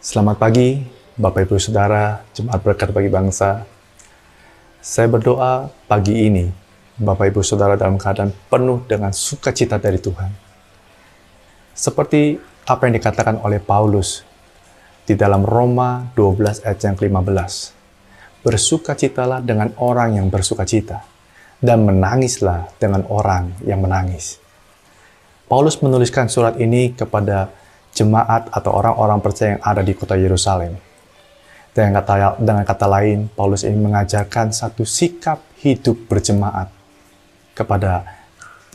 Selamat pagi, Bapak Ibu Saudara, Jemaat Berkat bagi Bangsa. Saya berdoa pagi ini, Bapak Ibu Saudara dalam keadaan penuh dengan sukacita dari Tuhan. Seperti apa yang dikatakan oleh Paulus di dalam Roma 12 ayat yang ke-15. Bersukacitalah dengan orang yang bersukacita, dan menangislah dengan orang yang menangis. Paulus menuliskan surat ini kepada jemaat atau orang-orang percaya yang ada di kota Yerusalem. Dengan kata, dengan kata lain, Paulus ini mengajarkan satu sikap hidup berjemaat kepada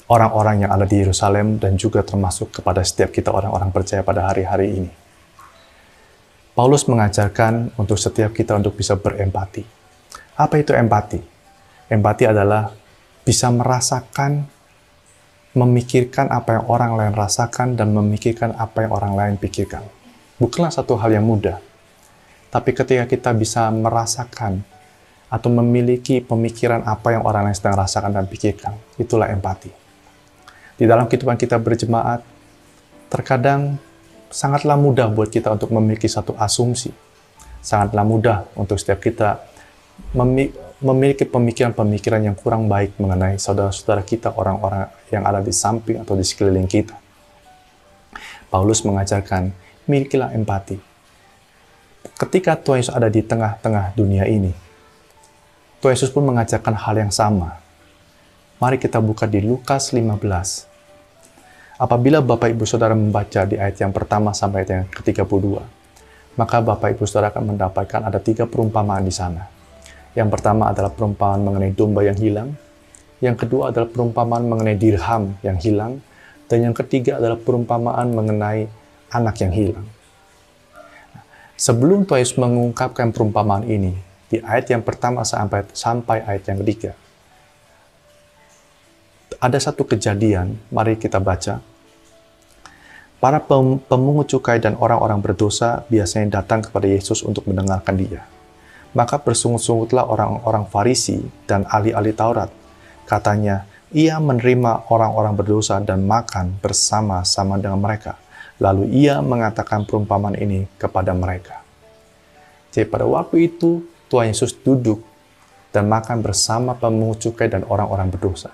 orang-orang yang ada di Yerusalem dan juga termasuk kepada setiap kita orang-orang percaya pada hari-hari ini. Paulus mengajarkan untuk setiap kita untuk bisa berempati. Apa itu empati? Empati adalah bisa merasakan memikirkan apa yang orang lain rasakan dan memikirkan apa yang orang lain pikirkan. Bukanlah satu hal yang mudah. Tapi ketika kita bisa merasakan atau memiliki pemikiran apa yang orang lain sedang rasakan dan pikirkan, itulah empati. Di dalam kehidupan kita berjemaat, terkadang sangatlah mudah buat kita untuk memiliki satu asumsi. Sangatlah mudah untuk setiap kita memiliki pemikiran-pemikiran yang kurang baik mengenai saudara-saudara kita, orang-orang yang ada di samping atau di sekeliling kita. Paulus mengajarkan, milikilah empati. Ketika Tuhan Yesus ada di tengah-tengah dunia ini, Tuhan Yesus pun mengajarkan hal yang sama. Mari kita buka di Lukas 15. Apabila Bapak Ibu Saudara membaca di ayat yang pertama sampai ayat yang ke-32, maka Bapak Ibu Saudara akan mendapatkan ada tiga perumpamaan di sana yang pertama adalah perumpamaan mengenai domba yang hilang. Yang kedua adalah perumpamaan mengenai dirham yang hilang. Dan yang ketiga adalah perumpamaan mengenai anak yang hilang. Sebelum Tuhan Yesus mengungkapkan perumpamaan ini, di ayat yang pertama sampai, sampai ayat yang ketiga, ada satu kejadian, mari kita baca. Para pemungut cukai dan orang-orang berdosa biasanya datang kepada Yesus untuk mendengarkan dia. Maka bersungut-sungutlah orang-orang Farisi dan ahli-ahli Taurat. Katanya, ia menerima orang-orang berdosa dan makan bersama-sama dengan mereka. Lalu ia mengatakan perumpamaan ini kepada mereka. Jadi pada waktu itu Tuhan Yesus duduk dan makan bersama pemungut cukai dan orang-orang berdosa.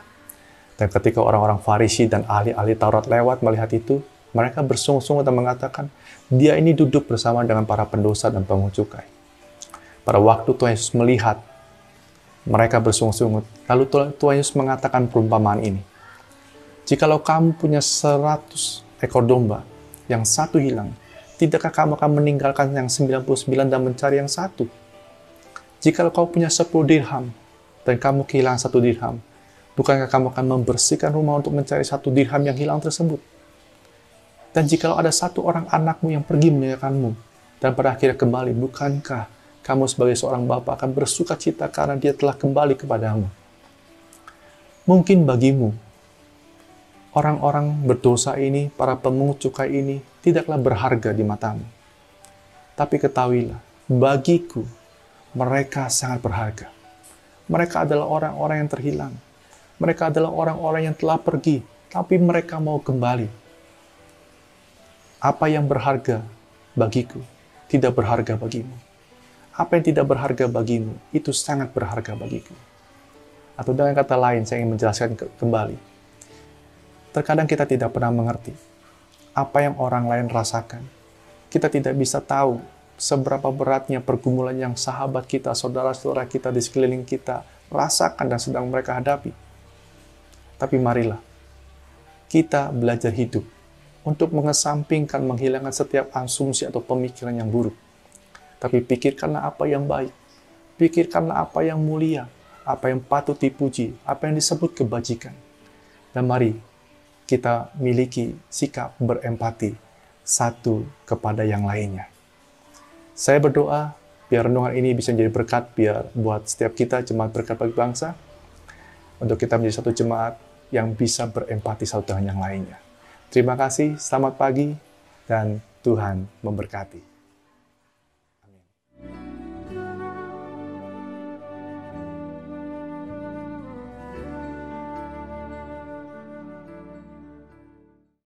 Dan ketika orang-orang Farisi dan ahli-ahli Taurat lewat melihat itu, mereka bersungut-sungut dan mengatakan, dia ini duduk bersama dengan para pendosa dan pemungut cukai. Pada waktu Tuhan Yesus melihat mereka bersungut-sungut, lalu Tuhan Yesus mengatakan perumpamaan ini. Jikalau kamu punya seratus ekor domba, yang satu hilang, tidakkah kamu akan meninggalkan yang 99 dan mencari yang satu? Jikalau kau punya 10 dirham, dan kamu kehilangan satu dirham, bukankah kamu akan membersihkan rumah untuk mencari satu dirham yang hilang tersebut? Dan jikalau ada satu orang anakmu yang pergi meninggalkanmu, dan pada akhirnya kembali, bukankah kamu sebagai seorang bapak akan bersuka cita karena dia telah kembali kepadamu. Mungkin bagimu, orang-orang berdosa ini, para pemungut cukai ini, tidaklah berharga di matamu. Tapi ketahuilah, bagiku, mereka sangat berharga. Mereka adalah orang-orang yang terhilang. Mereka adalah orang-orang yang telah pergi, tapi mereka mau kembali. Apa yang berharga bagiku, tidak berharga bagimu apa yang tidak berharga bagimu, itu sangat berharga bagiku. Atau dengan kata lain, saya ingin menjelaskan ke kembali. Terkadang kita tidak pernah mengerti apa yang orang lain rasakan. Kita tidak bisa tahu seberapa beratnya pergumulan yang sahabat kita, saudara-saudara kita di sekeliling kita rasakan dan sedang mereka hadapi. Tapi marilah kita belajar hidup untuk mengesampingkan, menghilangkan setiap asumsi atau pemikiran yang buruk tapi pikirkanlah apa yang baik. Pikirkanlah apa yang mulia, apa yang patut dipuji, apa yang disebut kebajikan. Dan mari kita miliki sikap berempati satu kepada yang lainnya. Saya berdoa biar renungan ini bisa menjadi berkat biar buat setiap kita jemaat berkat bagi bangsa untuk kita menjadi satu jemaat yang bisa berempati satu dengan yang lainnya. Terima kasih, selamat pagi, dan Tuhan memberkati.